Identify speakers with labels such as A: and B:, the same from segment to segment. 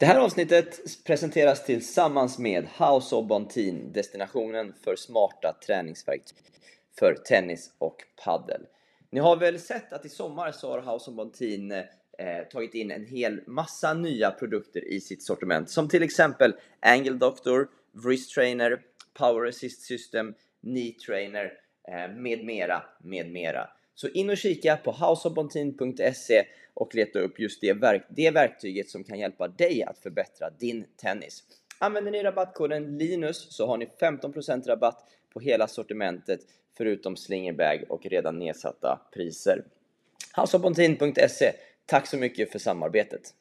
A: Det här avsnittet presenteras tillsammans med House of Bontin, destinationen för smarta träningsverktyg för tennis och paddel. Ni har väl sett att i sommar så har House of Bontin eh, tagit in en hel massa nya produkter i sitt sortiment som till exempel Angle Doctor, Wrist Trainer, Power Assist System, Knee Trainer eh, med mera, med mera. Så in och kika på houseofbontin.se och leta upp just det, verk det verktyget som kan hjälpa dig att förbättra din tennis. Använder ni rabattkoden LINUS så har ni 15% rabatt på hela sortimentet förutom slingerbag och redan nedsatta priser. houseofbontin.se Tack så mycket för samarbetet!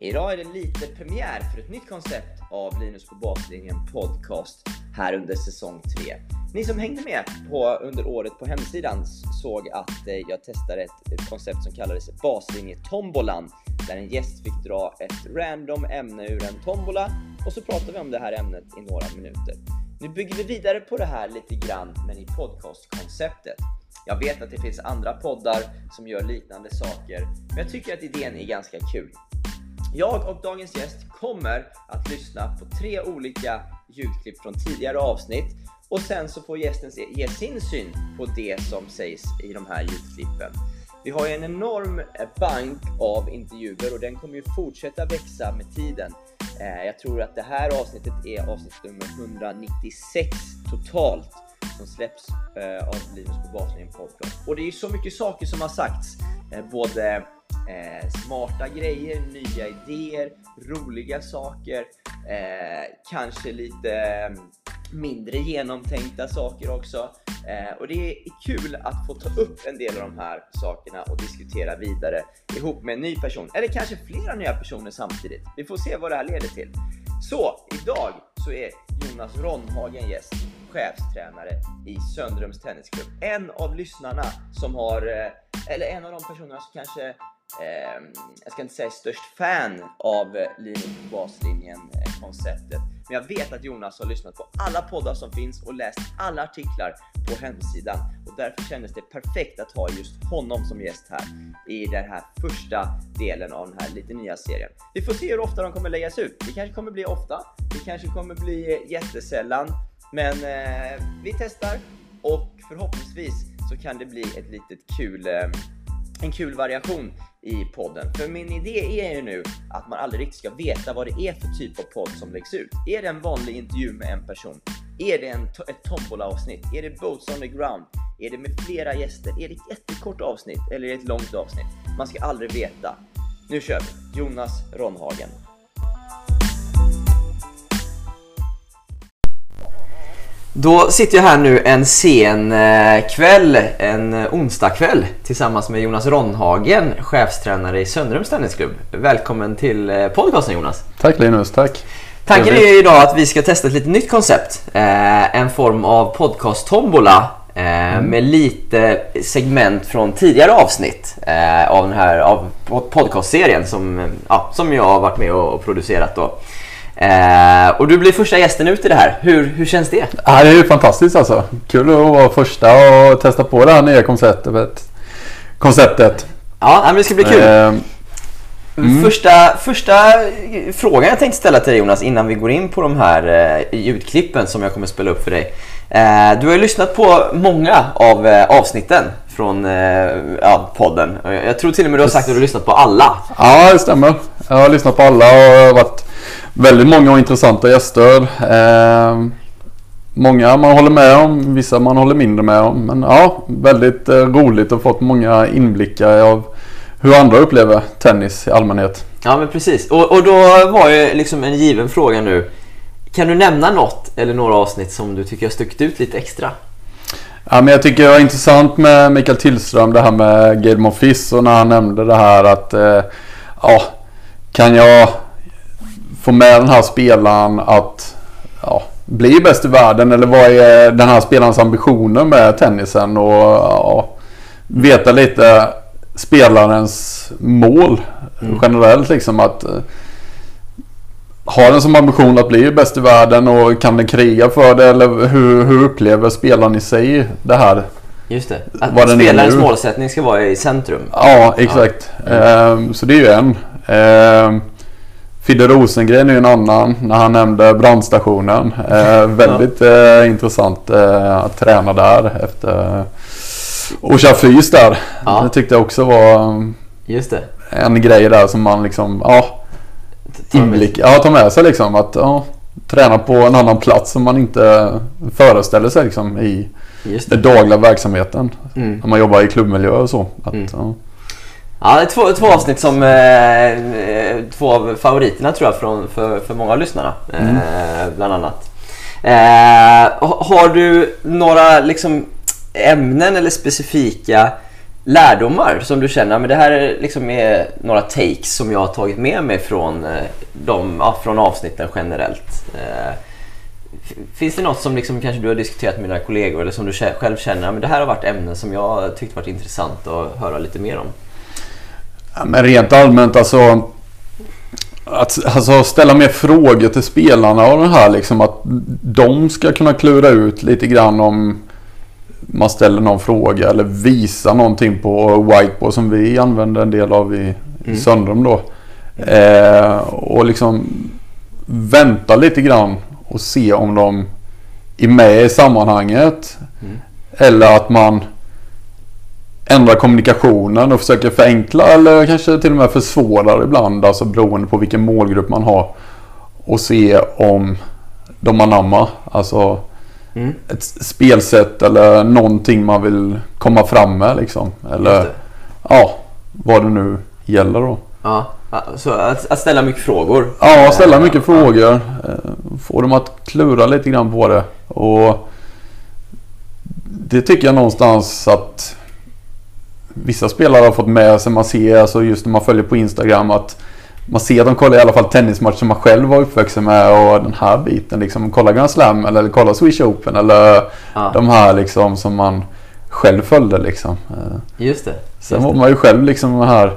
A: Idag är det lite premiär för ett nytt koncept av Linus på baslinjen podcast här under säsong 3. Ni som hängde med på, under året på hemsidan såg att eh, jag testade ett, ett koncept som kallades baslinjetombolan där en gäst fick dra ett random ämne ur en tombola och så pratade vi om det här ämnet i några minuter. Nu bygger vi vidare på det här lite grann men i podcastkonceptet. Jag vet att det finns andra poddar som gör liknande saker men jag tycker att idén är ganska kul. Jag och dagens gäst kommer att lyssna på tre olika ljudklipp från tidigare avsnitt och sen så får gästen ge sin syn på det som sägs i de här ljudklippen. Vi har ju en enorm eh, bank av intervjuer och den kommer ju fortsätta växa med tiden. Eh, jag tror att det här avsnittet är avsnitt nummer 196 totalt som släpps eh, av Linus på Baslinjen podcast. Och det är ju så mycket saker som har sagts, både eh, smarta grejer, nya idéer, roliga saker, eh, kanske lite mm, mindre genomtänkta saker också. Eh, och det är kul att få ta upp en del av de här sakerna och diskutera vidare ihop med en ny person, eller kanske flera nya personer samtidigt. Vi får se vad det här leder till. Så idag så är Jonas Ronhagen gäst, chefstränare i Söndrums Tennisklubb. En av lyssnarna som har, eh, eller en av de personerna som kanske eh, jag ska inte säga störst fan av Linus på baslinjen eh, konceptet. Men jag vet att Jonas har lyssnat på alla poddar som finns och läst alla artiklar på hemsidan och därför kändes det perfekt att ha just honom som gäst här i den här första delen av den här lite nya serien. Vi får se hur ofta de kommer läggas ut. Det kanske kommer bli ofta, det kanske kommer bli jättesällan, men eh, vi testar och förhoppningsvis så kan det bli ett litet kul ehm, en kul variation i podden. För min idé är ju nu att man aldrig riktigt ska veta vad det är för typ av podd som läggs ut. Är det en vanlig intervju med en person? Är det en ett tombola-avsnitt? Är det Boats on the ground? Är det med flera gäster? Är det ett jättekort avsnitt eller är det ett långt avsnitt? Man ska aldrig veta. Nu kör vi! Jonas Ronhagen. Då sitter jag här nu en sen eh, kväll, en eh, onsdagkväll tillsammans med Jonas Ronhagen, chefstränare i Söndrums Tennisklubb. Välkommen till eh, podcasten Jonas.
B: Tack Linus, tack.
A: Tanken är idag att vi ska testa ett lite nytt koncept. En form av podcast-tombola mm. med lite segment från tidigare avsnitt av den här av podcastserien som, ja, som jag har varit med och producerat. Då. Eh, och du blir första gästen ut i det här. Hur, hur känns det?
B: Ja, det är ju fantastiskt alltså. Kul att vara första och testa på det här nya konceptet. konceptet.
A: Ja, men det ska bli kul. Eh, mm. första, första frågan jag tänkte ställa till dig Jonas innan vi går in på de här eh, ljudklippen som jag kommer spela upp för dig. Eh, du har ju lyssnat på många av eh, avsnitten från ja, podden. Jag tror till och med du har sagt att du har lyssnat på alla.
B: Ja, det stämmer. Jag har lyssnat på alla och varit väldigt många och intressanta gäster. Eh, många man håller med om, vissa man håller mindre med om. Men ja, väldigt eh, roligt och fått många inblickar av hur andra upplever tennis i allmänhet.
A: Ja men precis. Och, och då var ju liksom en given fråga nu. Kan du nämna något eller några avsnitt som du tycker har stuckit ut lite extra?
B: Ja, men jag tycker det var intressant med Mikael Tillström det här med of Fizz och när han nämnde det här att eh, ja, kan jag få med den här spelaren att ja, bli bäst i världen? Eller vad är den här spelarens ambitioner med tennisen? Och ja, veta lite spelarens mål
A: Mm.
B: generellt. Liksom att eh, har den som ambition att bli bäst i världen och kan den kriga för det? Eller hur, hur upplever spelaren i sig det här?
A: Just det. Att
B: Vad
A: spelarens målsättning ska vara i centrum.
B: Ja, exakt. Ehm, så det är ju en. Fidde Rosengren är ju en annan när han nämnde brandstationen. Ehm, väldigt eh, intressant eh, att träna där efter och köra fys där.
A: Ja.
B: Det tyckte jag också var
A: Just det.
B: en grej där som man liksom, ja, inblick, ja ta med sig liksom att ja, träna på en annan plats som man inte föreställer sig liksom i den dagliga verksamheten.
A: Mm.
B: När man jobbar i klubbmiljö och så. Att,
A: Mm.
B: ja.
A: Ja, det är två, två avsnitt som eh, eh, två av favoriterna tror jag från, för, för många av lyssnarna.
B: Mm.
A: Eh, bland annat. Eh, ha- har du några liksom, ämnen eller specifika lärdomar som du känner men det här är liksom är några takes som jag har tagit med mig från, eh, de, ja, från avsnitten generellt. Eh, Finns det något som liksom kanske du har diskuterat med dina kollegor eller som du själv känner men det här har varit ämnen som jag tyckt varit intressant att höra lite mer om?
B: Ja, men rent allmänt alltså. Att alltså, ställa mer frågor till spelarna och det här liksom att de ska kunna klura ut lite grann om man ställer någon fråga eller visa någonting på whiteboard som vi använder en del av i, i
A: Mm.
B: Söndrum då. Eh, och liksom vänta lite grann och se om de är med i sammanhanget.
A: Mm.
B: Eller att man ändrar kommunikationen och försöker förenkla eller kanske till och med försvårar ibland. Alltså beroende på vilken målgrupp man har. Och se om de anammar. Alltså
A: Mm.
B: ett spelsätt eller någonting man vill komma fram med liksom. Eller ja, vad det nu gäller då.
A: Ja, så att, att ställa mycket frågor.
B: Ja, ställa
A: Eh,
B: mycket frågor. eh, Få dem att klura lite grann på det. Och det tycker jag någonstans att vissa spelare har fått med sig. Man ser alltså just när man följer på Instagram att man ser att de kollar i alla fall tennismatcher som man själv var uppvuxen med och den här biten liksom. Kolla Grand Slam eller kolla Swish Open eller
A: Ja,
B: de här liksom som man själv följde liksom.
A: Just det.
B: Sen
A: Just
B: var
A: det.
B: man ju själv liksom här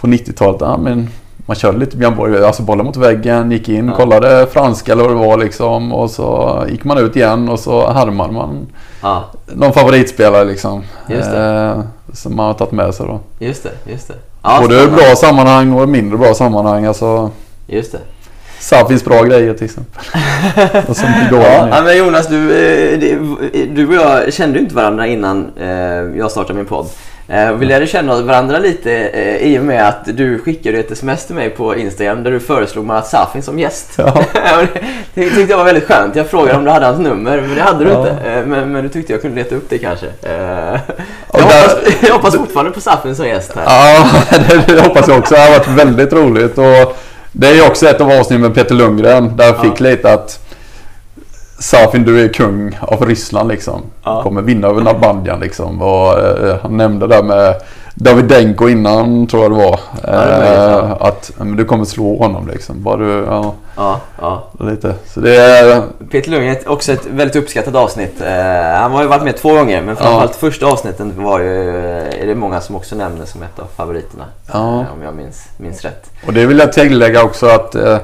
B: på 90-talet. Ja, men man körde lite Björn Borg, alltså bollen mot väggen, gick in,
A: Ja.
B: kollade franska eller vad det var liksom. Och så gick man ut igen och så härmade man
A: Ja,
B: någon favoritspelare liksom.
A: Just det.
B: Eh, som man har tagit med sig då.
A: just det. Just det. Ja,
B: Både bra sammanhang och mindre bra sammanhang. Alltså,
A: Just det.
B: Safins bra grejer till exempel. och som
A: Ja, men Jonas, du, eh, du och jag kände ju inte varandra innan eh, jag startade min podd. Eh, Vi lärde känna varandra lite eh, i och med att du skickade ett sms till mig på Instagram där du föreslog Marat Safin som gäst.
B: Ja.
A: Det tyckte jag var väldigt skönt. Jag frågade om du hade hans nummer, men det hade du
B: Ja.
A: inte. Eh, Men, men du tyckte jag kunde leta upp det kanske. Eh, Jag,
B: där-
A: hoppas, jag hoppas fortfarande på Safin som gäst här.
B: Ja, det, det hoppas jag också. Det har varit väldigt roligt. Och det är ju också ett av avsnitten med Peter Lundgren. Där jag fick lite att Safin, du är kung av Ryssland liksom.
A: Ja.
B: Kommer vinna över Nalbandian liksom. Och, eh, han nämnde det med Davidenko innan tror jag det var.
A: det möjligt, ja.
B: Eh, att men du kommer slå honom liksom. Bara du, ja,
A: Ja, ja.
B: lite. Så det är,
A: Peter Lundgren är också ett väldigt uppskattat avsnitt. Eh, han har ju varit med två gånger men framförallt första avsnittet var ju, är det många som också nämner som ett av favoriterna.
B: Ja.
A: Eh, om jag minns, minns rätt.
B: Och det vill jag tillägga också att eh,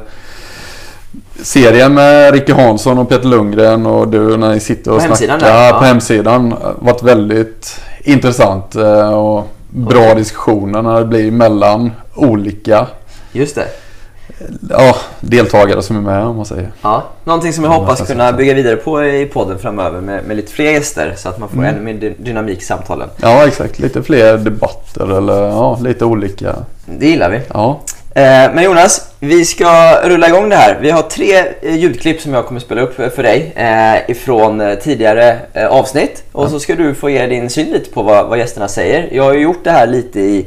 B: serien med Ricky Hansson och Peter Lundgren och du när ni sitter och
A: På
B: snackar
A: där, ja.
B: på hemsidan varit väldigt intressant eh, och bra diskussioner när det blir mellan olika
A: Just det.
B: ja, deltagare som är med om man säger.
A: Ja, någonting som jag
B: Ja,
A: hoppas kunna bygga vidare på i podden framöver med, med lite fler gäster så att man får
B: Mm.
A: ännu mer dy- dynamik i samtalen.
B: Ja exakt, lite fler debatter eller ja, lite olika.
A: Det gillar vi.
B: Ja,
A: Men Jonas, vi ska rulla igång det här. Vi har tre eh, ljudklipp som jag kommer spela upp för dig eh, ifrån eh, tidigare eh, avsnitt. Och så ska du få ge din syn lite på vad, gästerna säger. Jag har ju gjort det här lite i,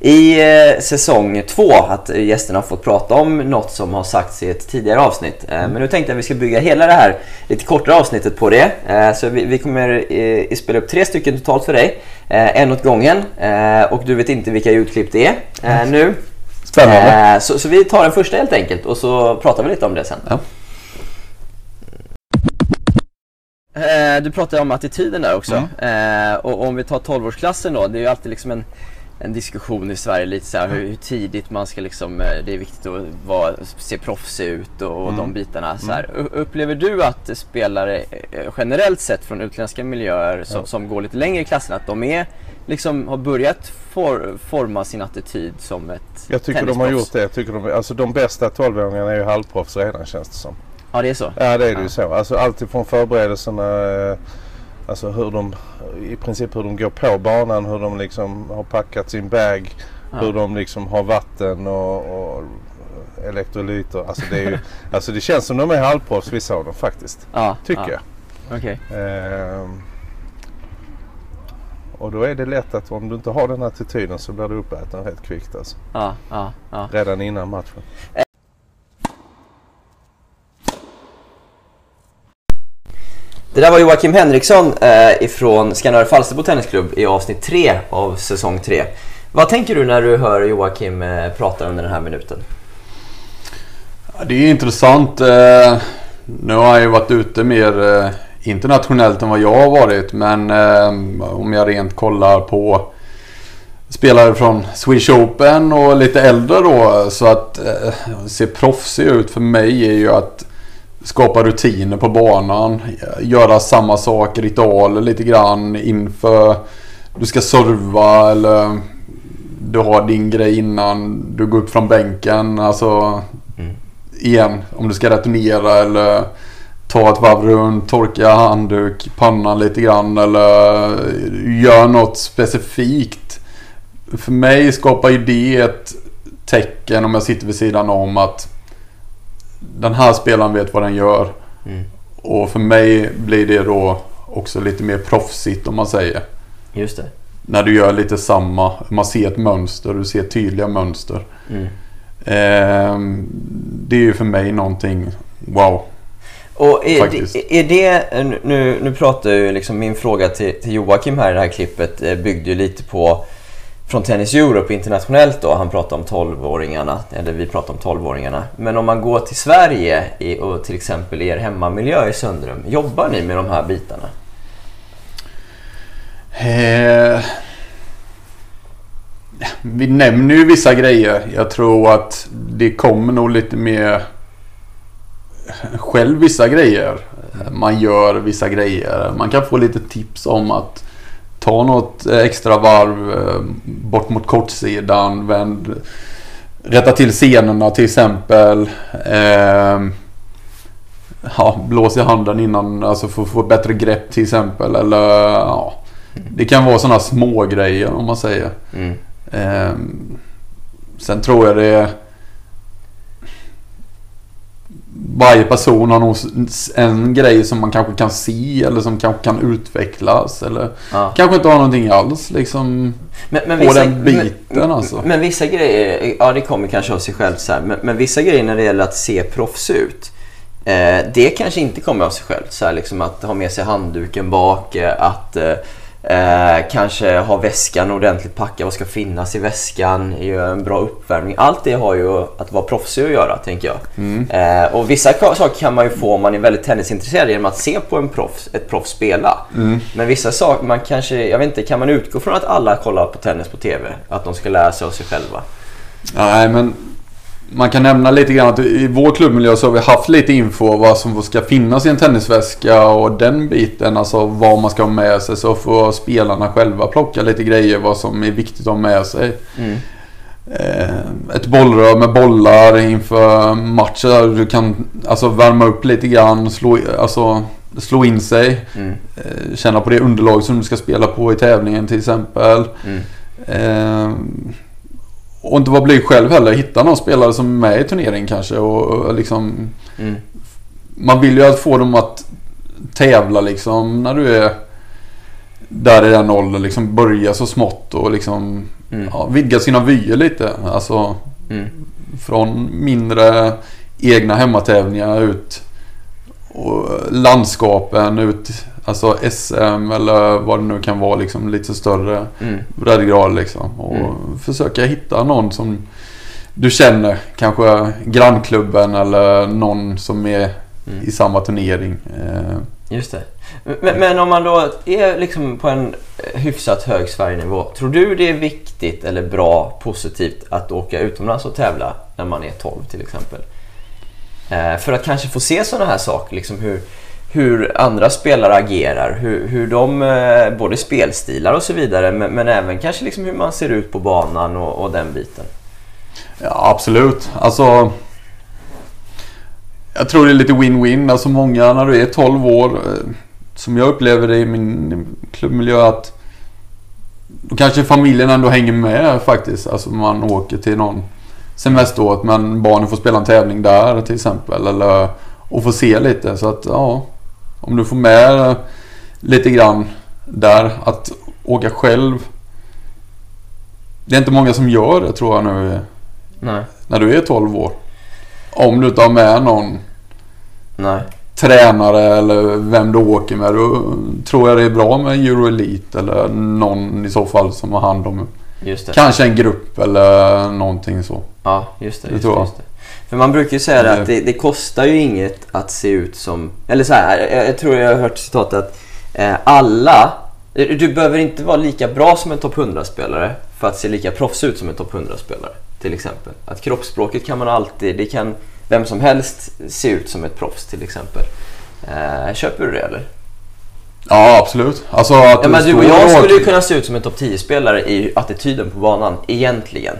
A: i eh, säsong två, att eh, gästerna har fått prata om något som har sagts i ett tidigare avsnitt. Eh, Men nu tänkte jag att vi ska bygga hela det här lite kortare avsnittet på det. Eh, Så vi, kommer eh, spela upp tre stycken totalt för dig. Eh, En åt gången. Eh, Och du vet inte vilka ljudklipp det är. Eh, Nu
B: Spännande.
A: Eh, så, så vi tar den första helt enkelt och så pratar vi lite om det sen.
B: Ja.
A: Eh, du pratade om attityden där också.
B: Mm.
A: Eh, och om vi tar 12-årsklassen då, det är ju alltid liksom en, en diskussion i Sverige lite så här, hur, hur tidigt man ska liksom, eh, det är viktigt att vara, se proffsig ut och, och
B: Mm.
A: de bitarna. Så här. U- Upplever du att spelare eh, generellt sett från utländska miljöer som, som går lite längre i klassen, att de är liksom har börjat for, forma sin attityd som ett
C: Jag tycker de har gjort det. Jag tycker de, alltså de bästa 12-åringarna är ju halvproffs redan känns det som.
A: Ja, det är så?
C: Ja det är det
A: Ja.
C: ju så. Alltså alltifrån förberedelserna, eh, alltså hur de, i princip hur de går på banan, hur de liksom har packat sin bag,
A: Ja.
C: hur de liksom har vatten och, och elektrolyter. Alltså det, ju, alltså det känns som de är halvproffs vissa av dem faktiskt.
A: Ja,
C: Tycker
A: ja.
C: jag.
A: Okej.
C: Ehm, och då är det lätt att om du inte har den attityden så blir du uppäten rätt kvickt alltså.
A: Ja, ja, ja.
C: Redan innan matchen.
A: Det där var Joakim Henriksson eh, ifrån Skanör Falsterbo Tennisklubb i avsnitt 3 av säsong 3. Vad tänker du när du hör Joakim eh, prata under den här minuten?
B: Ja, Det är intressant. eh, Nu har jag ju varit ute mer eh, internationellt än vad jag har varit. Men eh, om jag rent kollar på spelare från Swedish Open och lite äldre då. Så att eh, se proffsig ut för mig är ju att skapa rutiner på banan. Göra samma sak, ritualer lite grann inför du ska serva eller du har din grej innan du går upp från bänken. Alltså
A: Mm.
B: igen, om du ska returnera eller ta ett varv runt, torka handduk, pannan lite grann eller gör något specifikt. För mig skapar ju det ett tecken om jag sitter vid sidan om att den här spelaren vet vad den gör.
A: Mm.
B: Och för mig blir det då också lite mer proffsigt om man säger.
A: Just det.
B: När du gör lite samma. Man ser ett mönster, du ser tydliga mönster.
A: Mm.
B: Ehm, det är ju för mig någonting wow.
A: Och är det, är det, nu, nu pratar ju liksom min fråga till, till Joakim här i det här klippet eh, byggde ju lite på från Tennis Europe internationellt då. Han pratar om 12-åringarna, eller vi pratar om 12-åringarna. Men om man går till Sverige i, och till exempel er hemmamiljö i Söndrum. Jobbar ni med de här bitarna?
B: Eh, vi nämner ju vissa grejer. Jag tror att det kommer nog lite mer själv vissa grejer. Man gör vissa grejer. Man kan få lite tips om att ta något extra varv eh, bort mot kortsidan. Vänd, rätta till scenerna till exempel. Eh, ja, blås i handen innan, alltså för att få bättre grepp till exempel. Eller ja, det kan vara sådana små grejer om man säger.
A: Mm.
B: Ehm, sen tror jag det. Varje person har nog en grej som man kanske kan se eller som kanske kan utvecklas. Eller
A: Ja.
B: kanske inte har någonting alls liksom.
A: Men, men
B: På den biten,
A: men,
B: alltså.
A: Men vissa grejer, ja det kommer kanske av sig självt så här, men, men vissa grejer när det gäller att se proffs ut. Eh, det kanske inte kommer av sig självt. Så här, liksom att ha med sig handduken bak, eh, att eh, eh, kanske ha väskan ordentligt packad, vad ska finnas i väskan, göra en bra uppvärmning. Allt det har ju att vara proffsig att göra, tänker jag.
B: Mm.
A: Eh, och vissa saker kan man ju få om man är väldigt tennisintresserad genom att se på en proffs, ett proffs spela.
B: Mm.
A: Men vissa saker, man kanske, jag vet inte, kan man utgå från att alla kollar på tennis på TV? Att de ska lära sig av sig själva?
B: Nej men man kan nämna lite grann att i vår klubbmiljö så har vi haft lite info vad som ska finnas i en tennisväska och den biten. Alltså vad man ska ha med sig. Så får spelarna själva plocka lite grejer vad som är viktigt att ha med sig.
A: Mm.
B: Eh, ett bollrör med bollar inför matcher. Du kan alltså värma upp lite grann. Slå, alltså, slå in sig.
A: Mm.
B: Eh, känna på det underlag som du ska spela på i tävlingen till exempel.
A: Mm.
B: Eh, och inte vara blyg själv heller. Hitta någon spelare som är med i turneringen kanske. Och, och liksom,
A: Mm.
B: man vill ju att få dem att tävla liksom när du är där i den åldern. Liksom börja så smått och liksom
A: Mm.
B: ja, vidga sina vyer lite. Alltså
A: Mm.
B: från mindre egna hemmatävlingar ut och landskapen ut alltså SM eller vad det nu kan vara liksom lite större
A: Mm.
B: breddgrad liksom. Och
A: Mm.
B: försöka hitta någon som du känner. Kanske grannklubben eller någon som är i samma turnering. Eh,
A: Just det. Men, men om man då är liksom på en hyfsat hög Sverigenivå. Tror du det är viktigt eller bra, positivt att åka utomlands och tävla när man är 12 till exempel? Eh, för att kanske få se sådana här saker, liksom hur, hur andra spelare agerar, hur, hur de, eh, både spelstilar och så vidare, men, men även kanske liksom hur man ser ut på banan och, och den biten.
B: Ja, absolut. Alltså... Jag tror det är lite win-win. Alltså många när du är 12 år, eh, som jag upplever det i min klubbmiljö, att då kanske familjen ändå hänger med faktiskt. Alltså man åker till någon semesterort men barnen får spela en tävling där till exempel. Eller, och får se lite. Så att ja, om du får med lite grann där. Att åka själv. Det är inte många som gör det tror jag nu
A: Nej.
B: när du är 12 år. Om du inte har med någon
A: Nej.
B: tränare eller vem du åker med. Då tror jag det är bra med Euro Elite eller någon i så fall som har hand om kanske en grupp eller någonting så.
A: Ja, just det.
B: Det
A: Just
B: tror jag.
A: just det. För man brukar ju säga det att det, det kostar ju inget att se ut som... Eller så här, jag, jag tror jag har hört citatet att eh, alla... Du behöver inte vara lika bra som en topp 100-spelare för att se lika proffs ut som en topp 100-spelare. Till exempel. Att kroppsspråket kan man alltid... Det kan vem som helst se ut som ett proffs till exempel. Eh, köper du det eller?
B: Ja absolut. Alltså att
A: Ja, men du och jag skulle ju kunna se ut som en topp 10-spelare i attityden på banan, egentligen.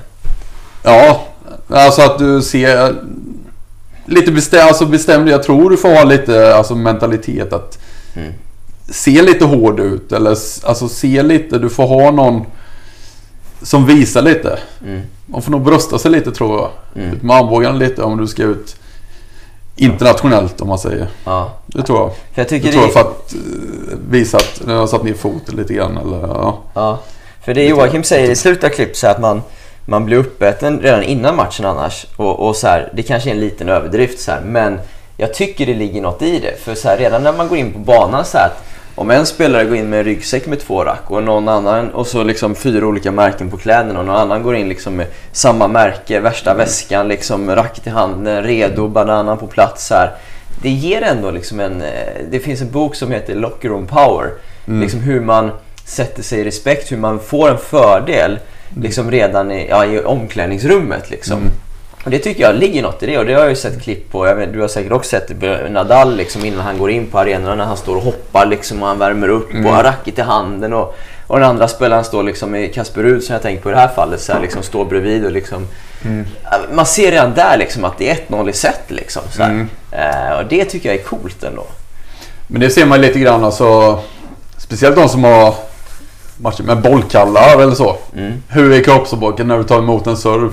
B: Ja, alltså att du ser lite bestämd, alltså bestämd. Jag tror du får ha lite alltså, mentalitet att
A: Mm.
B: se lite hård ut. Eller alltså se lite, du får ha någon som visar lite.
A: Mm.
B: Man får nog brösta sig lite tror jag.
A: Mm.
B: Ut med armbågarna lite om du ska ut internationellt om man säger.
A: Ja.
B: Det tror jag.
A: För jag tycker
B: Det tror jag för att eh, visa att nu har jag satt ner foten lite grann eller ja.
A: Ja, för det Joakim säger i slutet av klipp så att man, man blir uppäten redan innan matchen annars. Och, och så här, det kanske är en liten överdrift så här, men jag tycker det ligger något i det. För så här, redan när man går in på banan så att om en spelare går in med en ryggsäck med två rack och någon annan och så liksom fyra olika märken på kläderna och någon annan går in liksom med samma märke, värsta väskan, liksom racket i handen, redo, bananen på plats så här. Det ger ändå liksom en... eh, Det finns en bok som heter Locker Room Power. Liksom hur man sätter sig i respekt, hur man får en fördel liksom redan i, ja, i omklädningsrummet. Liksom. Och det tycker jag ligger något i det och det har jag ju sett klipp på. Vet, du har säkert också sett Nadal liksom, innan han går in på arenorna när han står och hoppar liksom, och han värmer upp och har racket i handen. Och, och den andra spelaren står liksom i Kasper Ruud som jag tänkt på i det här fallet, så här, liksom, står bredvid och liksom... Ja, Man ser redan där liksom att det är 1-0 i set liksom. Så här. Eh, och det tycker jag är coolt ändå.
B: Men det ser man lite grann alltså. Speciellt de som har matcher med bollkallar eller så.
A: Mm.
B: Hur är kroppsspråket när du tar emot en serv?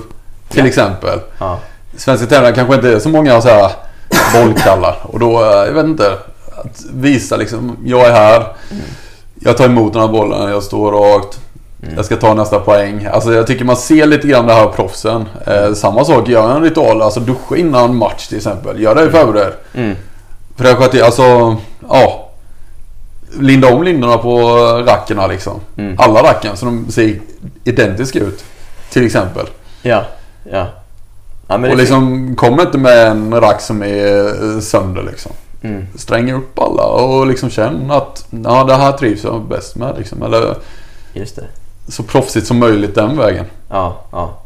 B: Till exempel.
A: Ja.
B: Svenska tävlingar kanske inte är så många så här bollkallar. Och då, eh, jag vet inte. Att visa liksom, jag är här. Jag tar emot den här bollen, jag står rakt. Jag ska ta nästa poäng. Alltså jag tycker man ser lite grann det här proffsen. Eh, samma sak, gör en ritual. Alltså duscha innan match till exempel. Gör dig förberedd.
A: Mm.
B: För det har alltså, ja. Linda om lindorna på rackerna liksom.
A: Mm.
B: Alla racken så de ser identiska ut. Till exempel.
A: Ja. Ja. ja
B: Och liksom kom inte med en rack som är eh, sönder liksom.
A: Mm.
B: Sträng upp alla och liksom känn att ja, det här trivs jag bäst med liksom. Eller
A: Just det.
B: så proffsigt som möjligt den vägen.
A: Ja, ja.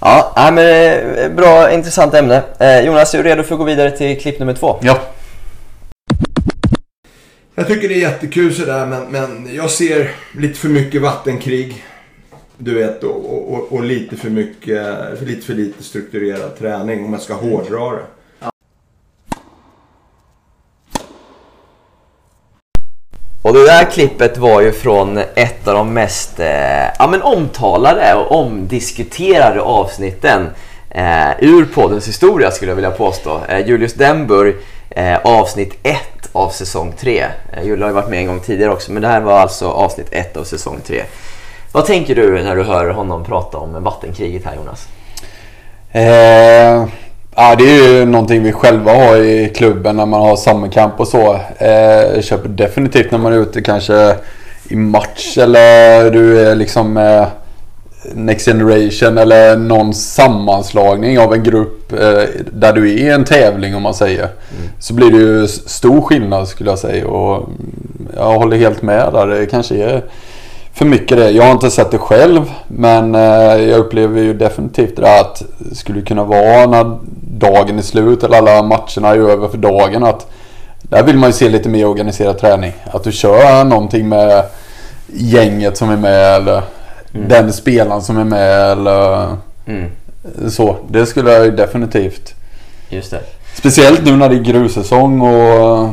A: Ja, men eh, bra, intressant ämne. Eh, Jonas, är du redo för att gå vidare till klipp nummer två?
B: Ja.
D: Jag tycker det är jättekul sådär men, men jag ser lite för mycket vattenkrig. Du vet och, och, och lite för mycket, för lite för lite strukturerad träning om man ska hårdra det.
A: Och det där klippet var ju från ett av de mest eh, ja, men omtalade och omdiskuterade avsnitten eh, ur poddens historia skulle jag vilja påstå. Eh, Julius Denburg, eh, avsnitt 1 av säsong 3. Eh, Julle har ju varit med en gång tidigare också men det här var alltså avsnitt 1 av säsong 3. Vad tänker du när du hör honom prata om vattenkriget här Jonas?
B: Eh, ja, det är ju någonting vi själva har i klubben när man har summercamp och så. Eh, köper definitivt när man är ute kanske i match eller du är liksom eh, Next Generation eller någon sammanslagning av en grupp eh, där du är en tävling om man säger. Så blir det ju stor skillnad skulle jag säga och mm, jag håller helt med där. Det kanske är för mycket det. Jag har inte sett det själv men eh, jag upplever ju definitivt det där att det skulle kunna vara när dagen är slut eller alla matcherna är över för dagen att där vill man ju se lite mer organiserad träning. Att du kör någonting med gänget som är med eller den spelaren som är med eller
A: Mm,
B: så. Det skulle jag ju definitivt.
A: just det.
B: Speciellt nu när det är grussäsong och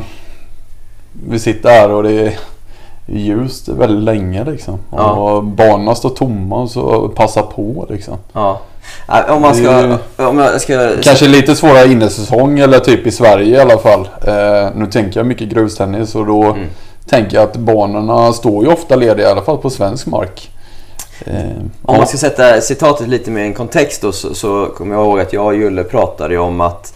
B: vi sitter här och det är ljust väldigt länge liksom.
A: Ja.
B: Och banorna står tomma så passa på liksom.
A: Ja. Ja, Om man ska... Om jag ska
B: Kanske lite svårare innesäsong eller typ i Sverige i alla fall. Eh, nu tänker jag mycket grustennis och då
A: Mm.
B: tänker jag att banorna står ju ofta lediga i alla fall på svensk mark. Eh,
A: Om man ska sätta citatet lite mer i en kontext då, så, så kommer jag ihåg att jag och Julle pratade om att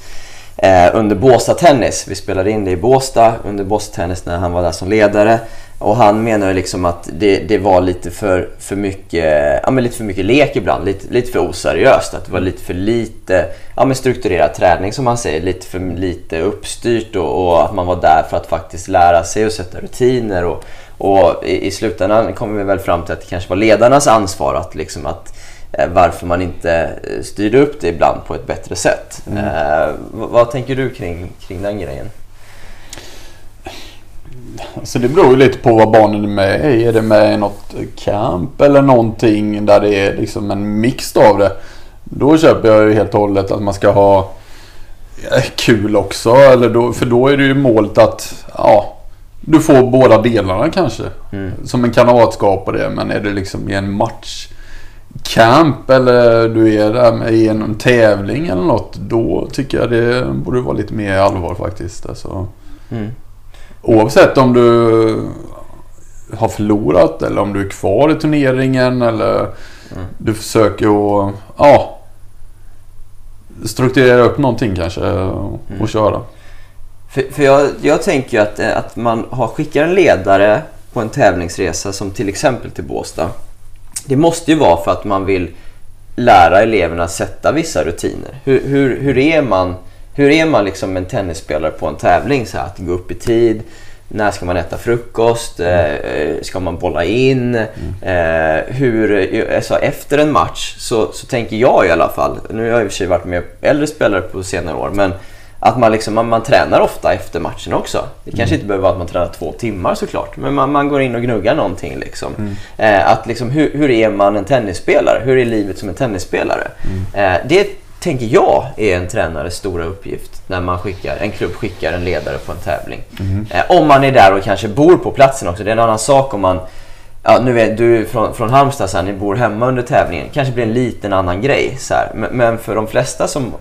A: eh, under Båstad Tennis, vi spelade in det i Båstad under Båstad Tennis när han var där som ledare. Och han menar ju liksom att det, det var lite för, för mycket, ja men lite för mycket lek ibland, lite, lite för oseriöst. Att det var lite för lite ja men strukturerad träning som han säger, lite för lite uppstyrt och, och att man var där för att faktiskt lära sig och sätta rutiner. Och, och i, i slutändan kommer vi väl fram till att det kanske var ledarnas ansvar att liksom att eh, varför man inte eh, styrde upp det ibland på ett bättre sätt. Eh, vad, vad tänker du kring, kring den grejen?
B: Så det beror ju lite på vad barnen är med i. Är det med i något camp eller någonting där det är liksom en mix av det. Då köper jag ju helt och hållet att man ska ha eh, kul också. Eller då, för då är det ju målet att ja, du får båda delarna kanske.
A: Mm.
B: Som en kamratskap och det. Men är det liksom i en match camp eller du är där i en tävling eller något. Då tycker jag det borde vara lite mer allvar faktiskt. Alltså.
A: Mm.
B: Oavsett om du har förlorat eller om du är kvar i turneringen eller du försöker att ja, strukturera upp någonting kanske och, och köra.
A: För, för jag, jag tänker ju att, eh, att man har skickar en ledare på en tävlingsresa som till exempel till Båstad. Det måste ju vara för att man vill lära eleverna att sätta vissa rutiner. Hur, hur, hur är man, hur är man liksom en tennisspelare på en tävling? Så här, att gå upp i tid, när ska man äta frukost? Eh, ska man bolla in? Eh, hur, alltså efter en match så, så tänker jag i alla fall, nu har jag i och för sig varit med äldre spelare på senare år, men att man, liksom, man, man tränar ofta efter matchen också. Det kanske inte behöver vara att man tränar två timmar såklart, men man, man går in och gnuggar någonting. Liksom. Eh, att liksom, hur, hur är man en tennisspelare? Hur är livet som en tennisspelare? Eh, det tänker jag är en tränares stora uppgift när man skickar, en klubb skickar en ledare på en tävling. Eh, om man är där och kanske bor på platsen också. Det är en annan sak om man Ja, nu vet du från, från Halmstad, så här, ni bor hemma under tävlingen. kanske blir en liten annan grej. Så. Men, men för de flesta som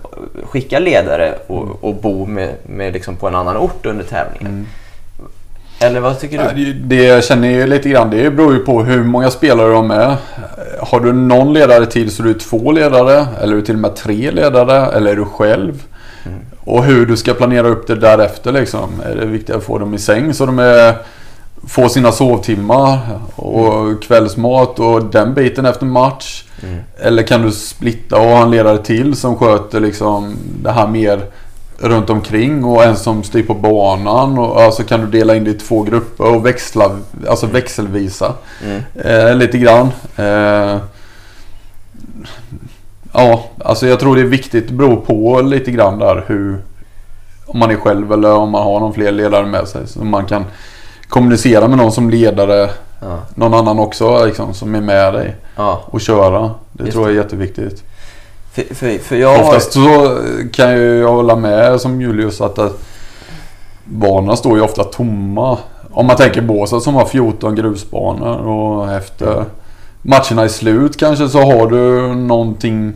A: skickar ledare och, och bor med, med liksom på en annan ort under tävlingen. Eller vad tycker du?
B: Det det jag känner ju lite grann, det beror ju på hur många spelare de är. Har du någon ledare till så är du två ledare. Eller är du till och med tre ledare. Eller är du själv. Och hur du ska planera upp det därefter liksom. Är det viktigt att få dem i säng så de är, får sina sovtimmar och kvällsmat och den biten efter match. Eller kan du splitta och ha en ledare till som sköter liksom det här mer runt omkring och en som styr på banan. Och, alltså kan du dela in det i två grupper och växla, alltså växelvisa.
A: Mm.
B: Eh, lite grann. Eh, ja, alltså jag tror det är viktigt. Det beror på lite grann där hur... Om man är själv eller om man har någon fler ledare med sig. Så man kan kommunicera med någon som ledare.
A: Ja.
B: Någon annan också liksom, som är med dig.
A: Ja,
B: Och köra. Det
A: Just
B: tror jag är jätteviktigt.
A: för, för, för jag har...
B: Oftast så kan ju jag hålla med som Julius att, att banorna står ju ofta tomma. Om man tänker Båstad som har 14 grusbanor och efter matcherna är slut kanske så har du någonting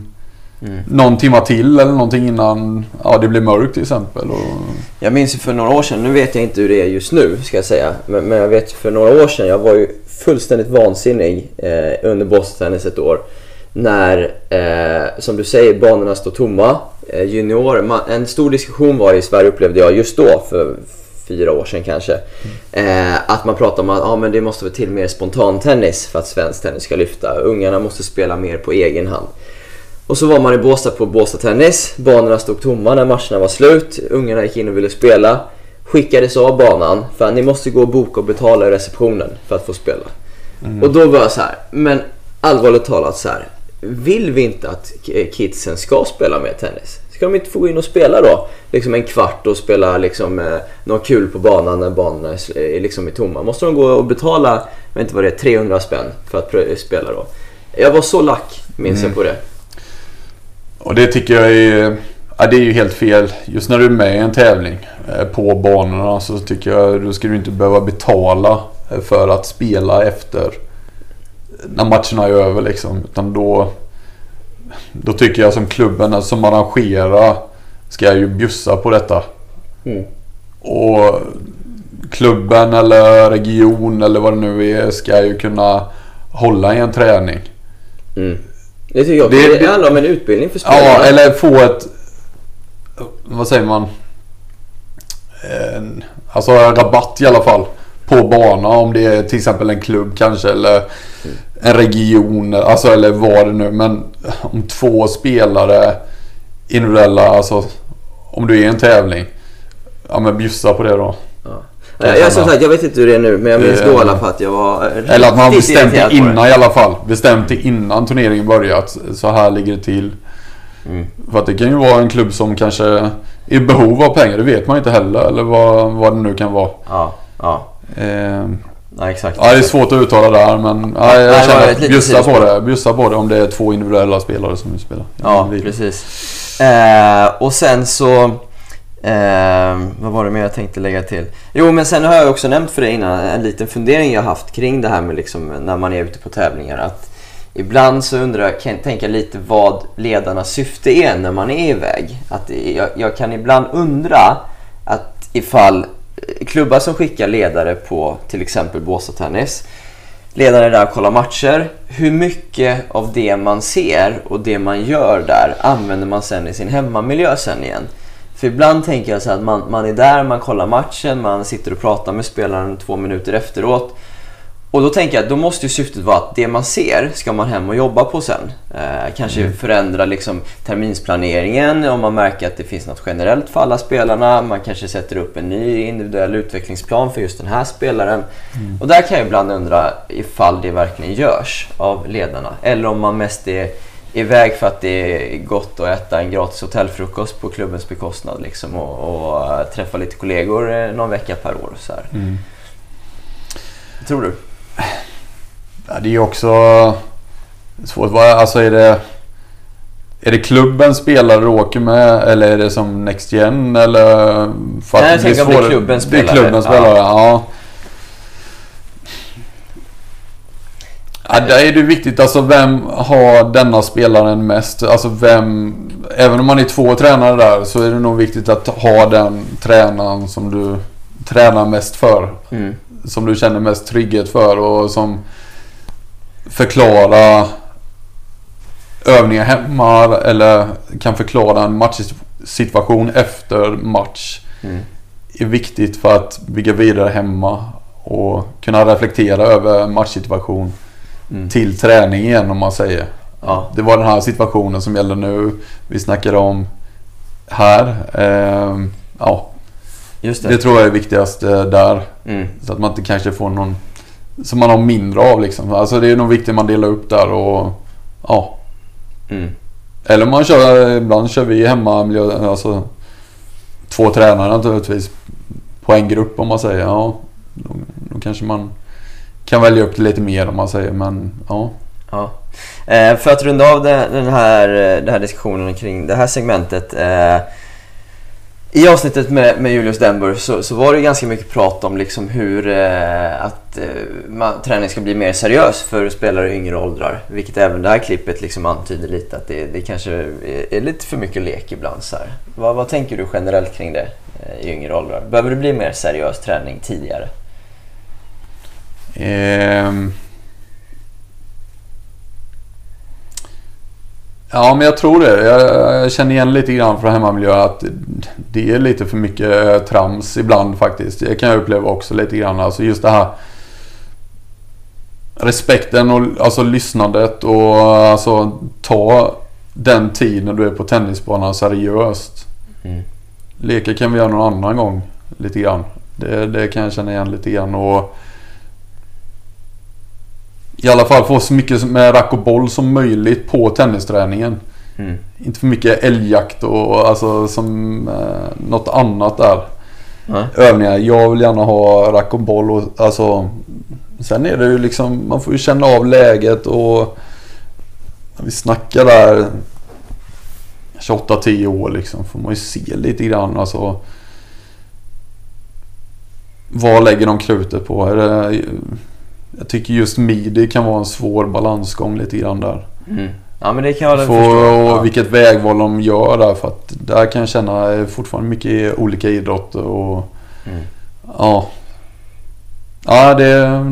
A: Mm.
B: någon timma till eller någonting innan ja, det blir mörkt till exempel. Och,
A: Jag minns för några år sedan, nu vet jag inte hur det är just nu ska jag säga. Men, men jag vet för några år sedan, jag var ju fullständigt vansinnig eh, under Boston Tennis ett år. När, eh, som du säger, banorna står tomma. Eh, junior, man, en stor diskussion var i Sverige upplevde jag just då, för fyra år sedan kanske. Eh, att man pratar om att ah, men det måste vara till mer spontantennis för att svensk tennis ska lyfta. Ungarna måste spela mer på egen hand. Och så var man i Båstad på Båstad Tennis. Banorna stod tomma när matcherna var slut. Ungarna gick in och ville spela. Skickades av banan för att ni måste gå och boka och betala i receptionen för att få spela. Och då var jag så här, men allvarligt talat så här. Vill vi inte att kidsen ska spela mer tennis? Ska de inte få gå in och spela då? Liksom en kvart och spela liksom, eh, något kul på banan när banorna är, liksom är tomma. Måste de gå och betala, jag vet inte vad det är, 300 spänn för att spela då? Jag var så lack, minns jag på det.
B: Och det tycker jag är, ja, det är ju helt fel. Just när du är med i en tävling eh, på banorna så tycker jag då ska du inte behöva betala eh, för att spela efter när matcherna är över liksom. Utan då, då tycker jag som klubben som arrangerar ska ju bjussa på detta.
A: Mm.
B: Och klubben eller region eller vad det nu är ska ju kunna hålla i en träning.
A: Mm. Det tycker jag.
B: Det-
A: Det,
B: det-
A: handlar om en utbildning för spelarna.
B: Ja, eller få ett... Vad säger man? En, alltså rabatt i alla fall. På bana om det är till exempel en klubb kanske eller en region. Alltså eller vad det nu. Men om två spelare individuella. Alltså om du är i en tävling. Ja men bjussa på det då.
A: Ja, jag, som sagt, jag vet inte hur det är nu, men jag minns då i alla fall att jag var
B: Eller att man har bestämt det innan i alla fall. Bestämt det innan turneringen börjat. Så här ligger det till.
A: Mm.
B: För att det kan ju vara en klubb som kanske är i behov av pengar. Det vet man ju inte heller. Eller vad, vad det nu kan vara.
A: Ja, ja.
B: Eh,
A: Ja, exakt.
B: ja, det är svårt att uttala där men ja,
A: Nej,
B: jag
A: var
B: känner att bjussa på det. Bjussa på det om det är två individuella spelare som vill spela.
A: Ja, precis. Eh, och sen så... Eh, vad var det mer jag tänkte lägga till? Jo, men sen har jag också nämnt för dig innan en liten fundering jag haft kring det här med liksom när man är ute på tävlingar. Att ibland så undrar jag, kan jag tänka lite vad ledarnas syfte är när man är iväg. Att jag, jag kan ibland undra att ifall klubbar som skickar ledare på till exempel Båstad Tennis ledare där och kollar matcher. Hur mycket av det man ser och det man gör där använder man sen i sin hemmamiljö sen igen? För ibland tänker jag så att man, man är där, man kollar matchen, man sitter och pratar med spelaren två minuter efteråt. Och då tänker jag att då måste ju syftet vara att det man ser ska man hem och jobba på sen. Eh, kanske förändra liksom terminsplaneringen om man märker att det finns något generellt för alla spelarna. Man kanske sätter upp en ny individuell utvecklingsplan för just den här spelaren. Och där kan jag ibland undra ifall det verkligen görs av ledarna. Eller om man mest är iväg för att det är gott att äta en gratis hotellfrukost på klubbens bekostnad liksom, och, och eh, träffa lite kollegor eh, någon vecka per år. Så.
B: Mm.
A: Vad tror du?
B: Ja, det är också svårt. Alltså är det... Är det klubbens spelare du åker med eller är det som Next Gen eller? För
A: Nej, jag tänker om det är klubbens
B: Det är
A: spelare.
B: klubbens
A: Ja.
B: spelare, ja. Ja, där är det viktigt. Alltså vem har denna spelaren mest? Alltså vem... Även om man är två tränare där så är det nog viktigt att ha den tränaren som du tränar mest för.
A: Mm.
B: Som du känner mest trygghet för och som förklara övningar hemma eller kan förklara en matchsituation efter match.
A: Mm.
B: är viktigt för att bygga vidare hemma och kunna reflektera över matchsituation
A: Mm.
B: till träning igen om man säger.
A: Ja.
B: Det var den här situationen som gäller nu. Vi snackade om här. Ehm, ja,
A: det.
B: det tror jag är viktigast eh, där.
A: Mm.
B: Så att man inte kanske får någon som man har mindre av liksom. Alltså det är nog viktigt att man delar upp där och ja.
A: Mm.
B: Eller man kör, ibland kör vi hemma miljö, alltså två tränare naturligtvis på en grupp om man säger. Ja, då, då kanske man kan välja upp det lite mer om man säger men ja.
A: Ja. Eh, för att runda av den här, eh, den här diskussionen kring det här segmentet. Eh, I avsnittet med, med Julius Denburg så, så var det ganska mycket prat om liksom hur eh, att eh, man, träning ska bli mer seriös för spelare i yngre åldrar. Vilket även det här klippet liksom antyder lite att det, det kanske är, är lite för mycket lek ibland. Så här. Vad, vad tänker du generellt kring det eh, i yngre åldrar? Behöver det bli mer seriös träning tidigare?
B: Ehm. Ja, men jag tror det. Jag, känner igen lite grann från hemmamiljö att det är lite för mycket trams ibland faktiskt. Det kan jag uppleva också lite grann. Alltså just det här respekten och alltså lyssnandet och alltså ta den tid när du är på tennisbanan seriöst.
A: Mm.
B: Leka kan vi göra någon annan gång lite grann. Det, det kan jag känna igen lite grann och i alla fall få så mycket med rack och boll som möjligt på tennisträningen.
A: Mm.
B: Inte för mycket älgjakt och alltså som eh, något annat där.
A: Nej.
B: Övningar. Jag vill gärna ha rack och boll och alltså Sen är det ju liksom, man får ju känna av läget och vi snackar där 28-10 år liksom. Får man ju se lite grann alltså. Vad lägger de krutet på? Är det, jag tycker just midi kan vara en svår balansgång lite grann där.
A: Mm. Ja men det kan jag väl förstå.
B: och vilket vägval de gör där. För att där kan jag känna fortfarande mycket olika idrotter och
A: Mm.
B: ja. Ja det,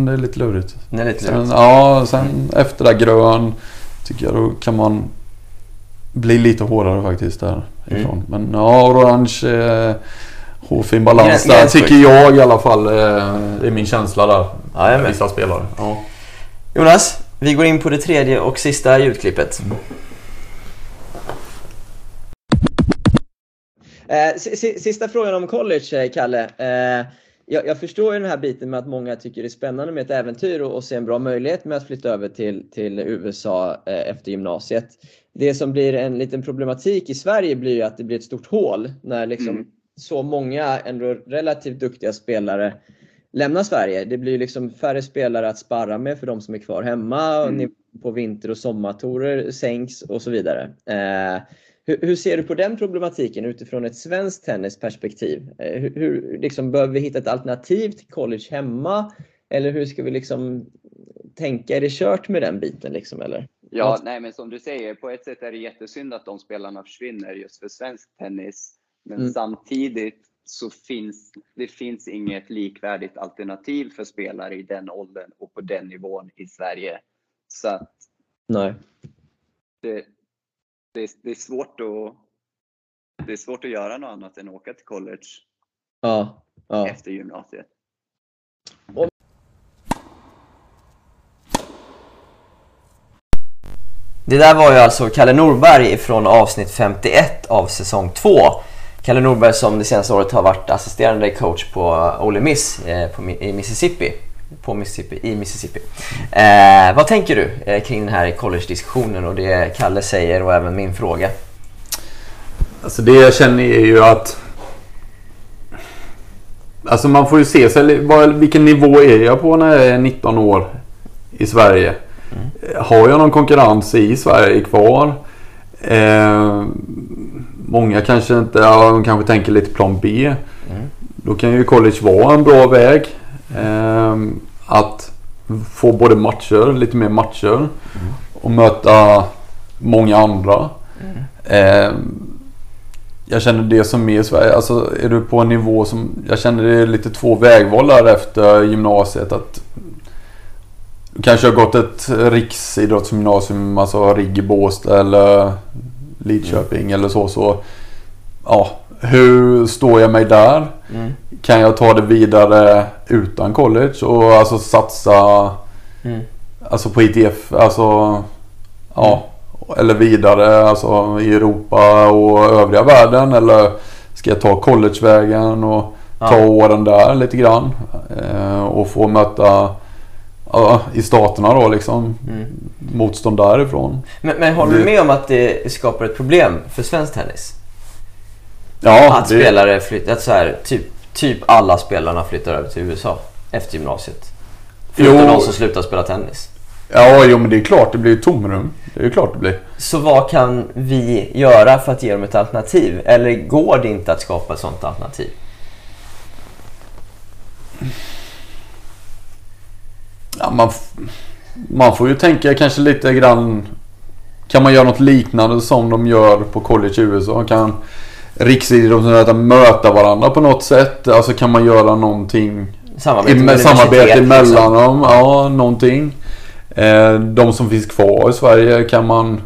B: det är lite lurigt.
A: Det är lite
B: Sen,
A: lurigt.
B: ja, sen efter där grön tycker jag då kan man bli lite hårdare faktiskt därifrån.
A: Mm.
B: Men ja, orange, eh, hårfin balans där tycker jag i alla fall. Eh, det är min känsla där.
A: Ja, jag är med.
B: Vissa spelare. Ja.
A: Jonas, vi går in på det tredje och sista ljudklippet.
E: Eh, si- si- sista frågan om college, eh, Kalle. Eh, jag, förstår ju den här biten med att många tycker det är spännande med ett äventyr och, och ser en bra möjlighet med att flytta över till, till USA eh, efter gymnasiet. Det som blir en liten problematik i Sverige blir ju att det blir ett stort hål när liksom
F: Mm.
E: Så många ändå relativt duktiga spelare lämnar Sverige. Det blir liksom färre spelare att sparra med för de som är kvar hemma
F: Mm.
E: på vinter och sommartorer sänks och så vidare. Eh, hur, hur ser du på den problematiken utifrån ett svenskt tennisperspektiv? Eh, Hur, hur, liksom, behöver vi hitta ett alternativ till college hemma? Eller hur ska vi liksom tänka? Är det kört med den biten? Liksom, eller?
F: Ja, nej men som du säger, på ett sätt är det jättesynd att de spelarna försvinner just för svensk tennis. Men
E: Mm.
F: samtidigt så finns det finns inget likvärdigt alternativ för spelare i den åldern och på den nivån i Sverige. Så att
E: Nej.
F: det, det, det, är svårt att, det är svårt att göra något annat än åka till college
E: Ja. ja.
F: efter gymnasiet.
A: Det där var ju alltså Kalle Norberg från avsnitt 51 av säsong 2. Kalle Norberg som det senaste året har varit assisterande coach på Ole Miss eh, på, i Mississippi. På Mississippi, i Mississippi. Eh, vad tänker du eh, kring den här college-diskussionen och det Kalle säger och även min fråga?
B: Alltså det jag känner är ju att... Alltså man får ju se sig, vilken nivå är jag på när jag är 19 år i Sverige? Har jag någon konkurrens i Sverige kvar? Eh, många kanske inte, ja, de kanske tänker lite plan B. Då kan ju college vara en bra väg. Eh, att få både matcher, lite mer matcher. Och möta många andra. Eh, jag känner det som är i Sverige. Alltså är du på en nivå som... Jag känner det är lite två vägval där efter gymnasiet. Att du kanske har gått ett riksidrottsgymnasium, alltså RIG i Båstad eller Lidköping eller så. så ja, hur står jag mig där?
A: Mm.
B: Kan jag ta det vidare utan college och alltså satsa
A: Mm.
B: alltså på ITF? Alltså, ja. Eller vidare alltså i Europa och övriga världen? Eller ska jag ta collegevägen och ta
A: Ja.
B: åren där lite grann? Eh, och få möta ja, i staterna då liksom
A: Mm.
B: Motstånd därifrån.
A: Men, men håller du med om att det skapar ett problem för svensk tennis?
B: Ja,
A: Att spelare flyttar, att så här, typ, typ alla spelarna flyttar över till USA efter gymnasiet. Förutom de som slutar spela tennis.
B: Ja, jo men det är klart det blir tomrum. Det är ju klart det blir.
A: Så vad kan vi göra för att ge dem ett alternativ? Eller går det inte att skapa ett sådant alternativ?
B: Ja, man, f- man får ju tänka kanske lite grann. Kan man göra något liknande som de gör på college i USA? Kan riksidrottsmöten möta varandra på något sätt? Alltså kan man göra någonting
A: Samarbete
B: i,
A: med
B: samarbete
A: universitet,
B: mellan
A: liksom.
B: dem? Ja, någonting. Eh, de som finns kvar i Sverige kan man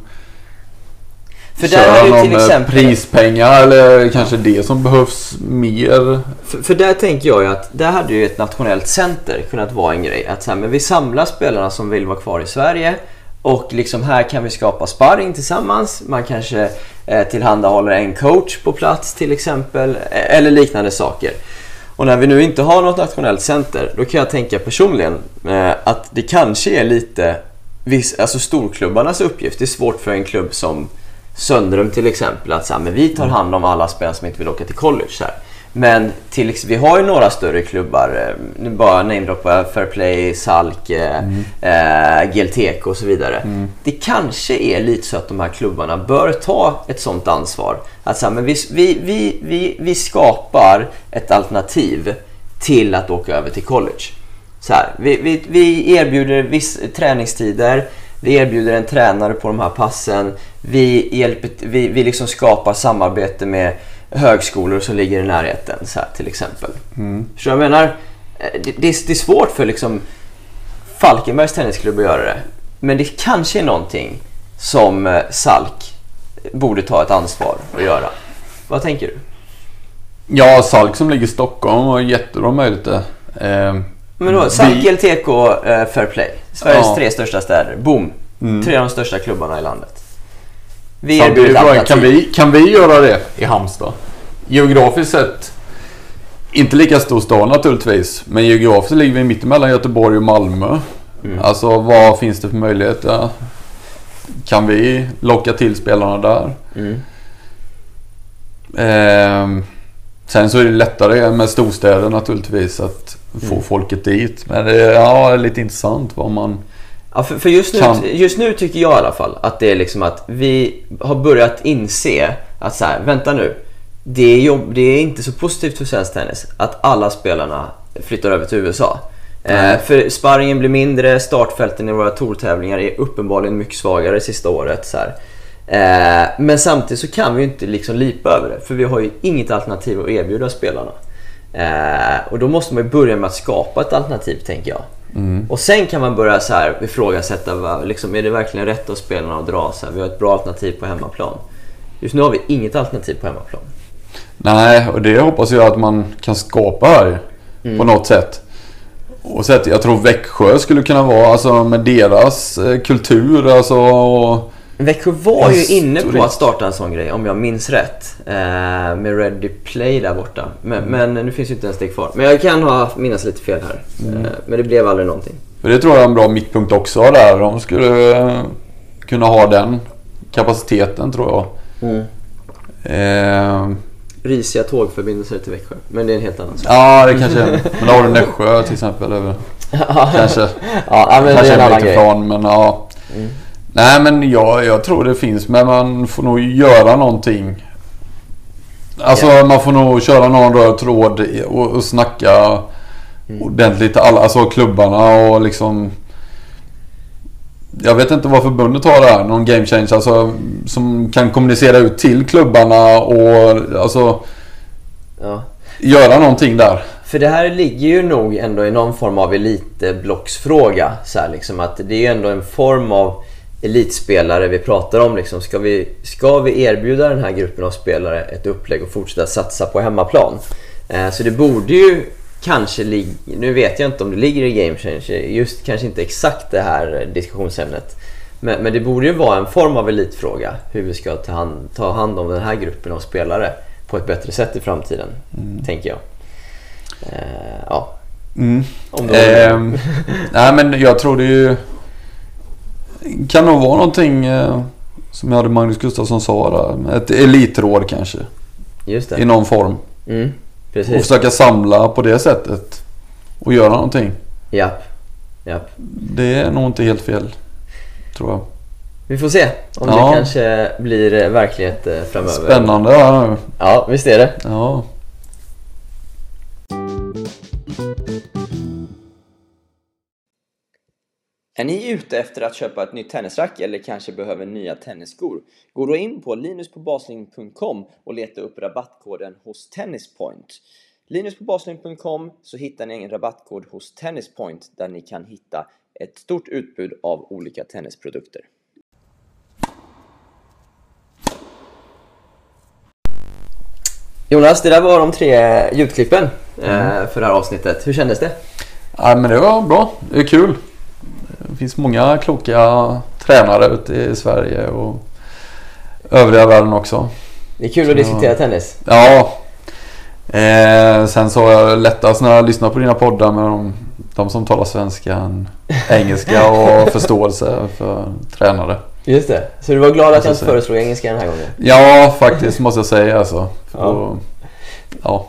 A: För där är
B: köra
A: ju till exempel...
B: prispengar eller kanske det som behövs mer.
A: För, för där tänker jag ju att där hade ju ett nationellt center kunnat vara en grej. Att så här, men vi samlar spelarna som vill vara kvar i Sverige och liksom här kan vi skapa sparring tillsammans. Man kanske eh, tillhandahåller en coach på plats till exempel eh, eller liknande saker. Och när vi nu inte har något nationellt center då kan jag tänka personligen eh, att det kanske är lite viss, alltså storklubbarnas uppgift. Det är svårt för en klubb som Söndrum till exempel att så här, men vi tar hand om alla spelare som inte vill åka till college. Så här. Men till, vi har ju några större klubbar, eh, nu bara namedroppa Fairplay, Salk, eh, eh, GLTK och så vidare. Det kanske är lite så att de här klubbarna bör ta ett sånt ansvar. Att så här, men vi, vi, vi, vi, vi skapar ett alternativ till att åka över till college. Så här, vi, vi, vi erbjuder viss träningstider, vi erbjuder en tränare på de här passen, vi, hjälper, vi, vi liksom skapar samarbete med högskolor som ligger i närheten så här, till exempel. Så jag menar, eh, det, det, är, det är svårt för liksom Falkenbergs tennisklubb att göra det. Men det kanske är någonting som eh, Salk borde ta ett ansvar och göra. Vad tänker du?
B: Ja, Salk som ligger i Stockholm har jättebra möjligheter. Eh,
A: Men då,
B: Vi-
A: Salk, LTK, eh, Fair Play. Sveriges
B: Ja.
A: tre största städer. Boom!
B: Mm.
A: Tre av de största klubbarna i landet. Vi erbjuder
B: kan
A: alternativ.
B: vi, kan vi göra det i Halmstad? Geografiskt sett, inte lika stor stad naturligtvis, men geografiskt ligger vi mittemellan Göteborg och Malmö.
A: Mm.
B: Alltså vad finns det för möjligheter? Kan vi locka till spelarna där?
A: Mm.
B: Ehm, sen så är det lättare med storstäder naturligtvis att få
A: Mm.
B: folket dit. Men det ja, det är lite intressant vad man...
A: Ja, för, för just, nu,
B: Kan-
A: just nu tycker jag i alla fall att det är liksom att vi har börjat inse att så här, vänta nu. Det är, jobb, det är inte så positivt för svensk tennis att alla spelarna flyttar över till USA. Eh, för sparringen blir mindre, startfälten i våra tourtävlingar är uppenbarligen mycket svagare sista året. Så. Eh, men samtidigt så kan vi ju inte liksom lipa över det för vi har ju inget alternativ att erbjuda spelarna. Eh, och då måste man börja med att skapa ett alternativ tänker jag. Och sen kan man börja så här ifrågasätta, vad- liksom, är det verkligen rätt av spelarna att dra? Så här, vi har ett bra alternativ på hemmaplan. Just nu har vi inget alternativ på hemmaplan.
B: Nej, och det hoppas jag att man kan skapa här på något sätt. Och så jag tror Växjö skulle kunna vara, alltså med deras eh, kultur, alltså och,
A: Växjö var ju inne på
B: det.
A: att starta en sån grej, om jag minns rätt. Eh, med Ready Play där borta. Men, men nu finns ju inte en steg kvar. Men jag kan ha minnas lite fel här. Eh, men det blev aldrig någonting.
B: För det tror jag är en bra mittpunkt också där. De skulle eh, kunna ha den kapaciteten tror jag. Eh,
A: Risiga tågförbindelser till Växjö. Men det är en helt annan sak.
B: ja, det kanske är Men då har du Nässjö till exempel. Över. Kanske.
A: ja, men det
B: kanske
A: är en annan grej.
B: ifrån, men ja. Nej, men jag, jag tror det finns. Men man får nog göra någonting. Alltså man får nog köra någon röd tråd och, och snacka ordentligt till alla, alltså klubbarna och liksom jag vet inte vad förbundet har där, någon game change alltså, som kan kommunicera ut till klubbarna och alltså
A: Ja.
B: göra någonting där.
A: För det här ligger ju nog ändå i någon form av elitblocksfråga. Så här, liksom, att det är ju ändå en form av elitspelare vi pratar om. Liksom. Ska, vi, ska vi erbjuda den här gruppen av spelare ett upplägg och fortsätta satsa på hemmaplan? Eh, så det borde ju kanske ligga... Nu vet jag inte om det ligger i Game Changer, just kanske inte exakt det här diskussionsämnet. Men, men det borde ju vara en form av elitfråga hur vi ska ta hand, ta hand om den här gruppen av spelare på ett bättre sätt i framtiden, tänker jag. Eh, ja.
B: Mm.
A: Om
B: Ehm, nej men jag tror det ju kan nog vara någonting eh, som jag hade Magnus Gustafsson sa där. Ett elitråd kanske
A: Just
B: i
A: det.
B: någon form.
A: Mm,
B: Och
A: precis.
B: försöka samla på det sättet. Och göra någonting.
A: Japp. Japp.
B: Det är nog inte helt fel. Tror jag.
A: Vi får se om
B: Ja.
A: det kanske blir eh, verklighet eh, framöver.
B: Spännande nu.
A: Ja, visst är det.
B: Ja.
E: Är ni ute efter att köpa ett nytt tennisrack eller kanske behöver nya tennisskor? Gå då in på linuspåbasling.com och leta upp rabattkoden hos Tennispoint. Linuspåbasling.com så hittar ni en rabattkod hos Tennispoint där ni kan hitta ett stort utbud av olika tennisprodukter.
A: Jonas, det där var de tre ljudklippen eh, för det här avsnittet. Hur kändes det?
B: Ja, men det var bra. Det är kul. Finns många kloka tränare ute i Sverige och övriga världen också.
A: Det är kul att diskutera tennis.
B: Ja. Eh, sen så har jag lättast när jag lyssnar på dina poddar med de, de som talar svenska engelska och förståelse för tränare.
A: Just det. Så du var glad att jag inte föreslog engelska den här gången?
B: Ja, faktiskt måste jag säga alltså.
A: Ja.
B: då- ja.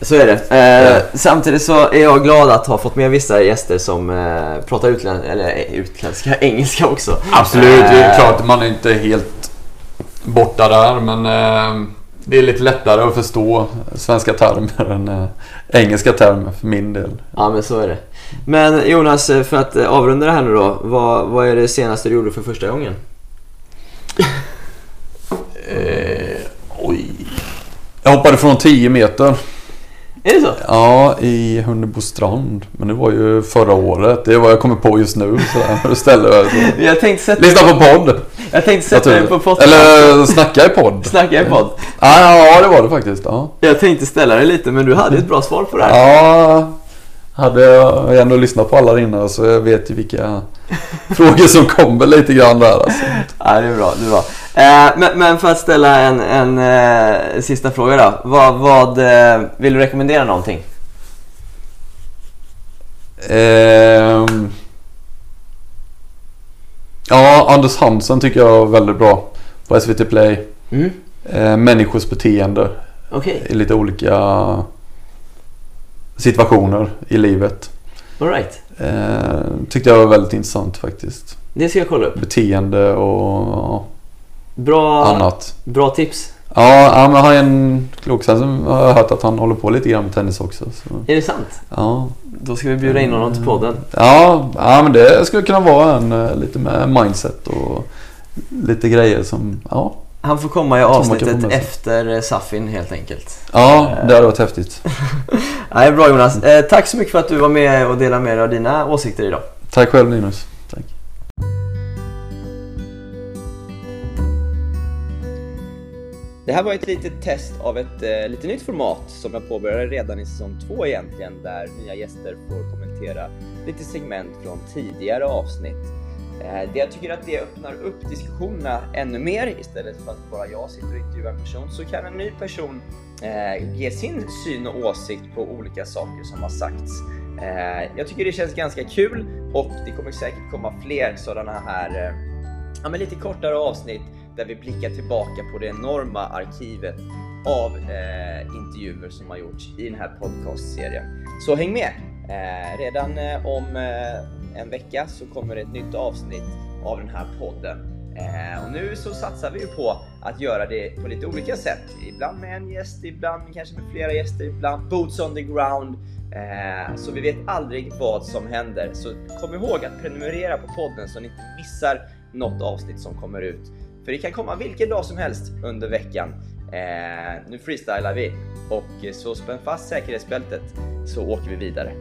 A: Så är det. Eh, Samtidigt så är jag glad att ha fått med vissa gäster som eh, pratar utlän eller, eh, utländska, engelska också.
B: Absolut, det är
A: Eh,
B: klart man är inte helt borta där men eh, det är lite lättare att förstå svenska termer än engelska termer för min del.
A: Ja, men så är det. Men Jonas, för att avrunda det här nu då. Vad, vad är det senaste du gjorde för första gången?
B: Oj. Jag hoppade från 10 meter.
A: Är det så?
B: Ja, i Hunnebostrand. Men det var ju förra året. Det är vad jag kommer på just nu. Så där, ställer jag så.
A: Jag tänkte sätta,
B: Lyssna på podd.
A: jag tänkte sätta dig på podcast.
B: Eller snacka i podd.
A: Snacka i podd.
B: Ja, ja, det var det faktiskt. Ja.
A: Jag tänkte ställa dig lite, men du hade ett bra svar på det här.
B: Ja, hade jag ändå lyssnat på alla innan så jag vet ju vilka frågor som kommer lite grann där. Alltså.
A: Ja, det är bra. Det är bra. Eh, men, men för att ställa en, en eh, sista fråga då. Vad, vad eh, vill du rekommendera någonting?
B: Ehm. Ja, Anders Hansen tycker jag är väldigt bra på SVT Play.
A: Mm.
B: Eh, människors beteende
A: Okej,
B: i lite olika situationer i livet.
A: alright.
B: Eh, tyckte jag var väldigt intressant faktiskt.
A: Det ska jag kolla upp.
B: Beteende och
A: Bra,
B: annat.
A: bra tips.
B: Ja, han är en klok. Sen har jag hört att han håller på lite grann med tennis också. Så,
A: Är det sant?
B: ja.
A: Då ska vi bjuda in honom till podden.
B: Ja, ja, men det skulle kunna vara en eh, lite med mindset och lite grejer som, ja.
A: Han får komma i avsnittet efter eh, Safin helt enkelt.
B: Ja, det hade varit häftigt.
A: Nej, bra Jonas. Eh, tack så mycket för att du var med och delade med dig av dina åsikter idag.
B: Tack själv Linus.
E: Det här var ett litet test av ett eh, lite nytt format som jag påbörjade redan i säsong två egentligen, där nya gäster får kommentera lite segment från tidigare avsnitt. Eh, det jag tycker att det öppnar upp diskussionerna ännu mer istället för att bara jag sitter och intervjuar en person så kan en ny person eh, ge sin syn och åsikt på olika saker som har sagts. Eh, jag tycker det känns ganska kul och det kommer säkert komma fler sådana här eh, ja, men lite kortare avsnitt där vi blickar tillbaka på det enorma arkivet av eh, intervjuer som har gjorts i den här podcastserien. Så häng med! Eh, redan eh, om eh, en vecka så kommer det ett nytt avsnitt av den här podden. Eh, och nu så satsar vi ju på att göra det på lite olika sätt. Ibland med en gäst, ibland kanske med flera gäster, ibland boots on the ground. Eh, så vi vet aldrig vad som händer. Så kom ihåg att prenumerera på podden så ni inte missar något avsnitt som kommer ut. För det kan komma vilken dag som helst under veckan. Eh, nu freestylar vi och så spänn fast säkerhetsbältet så åker vi vidare.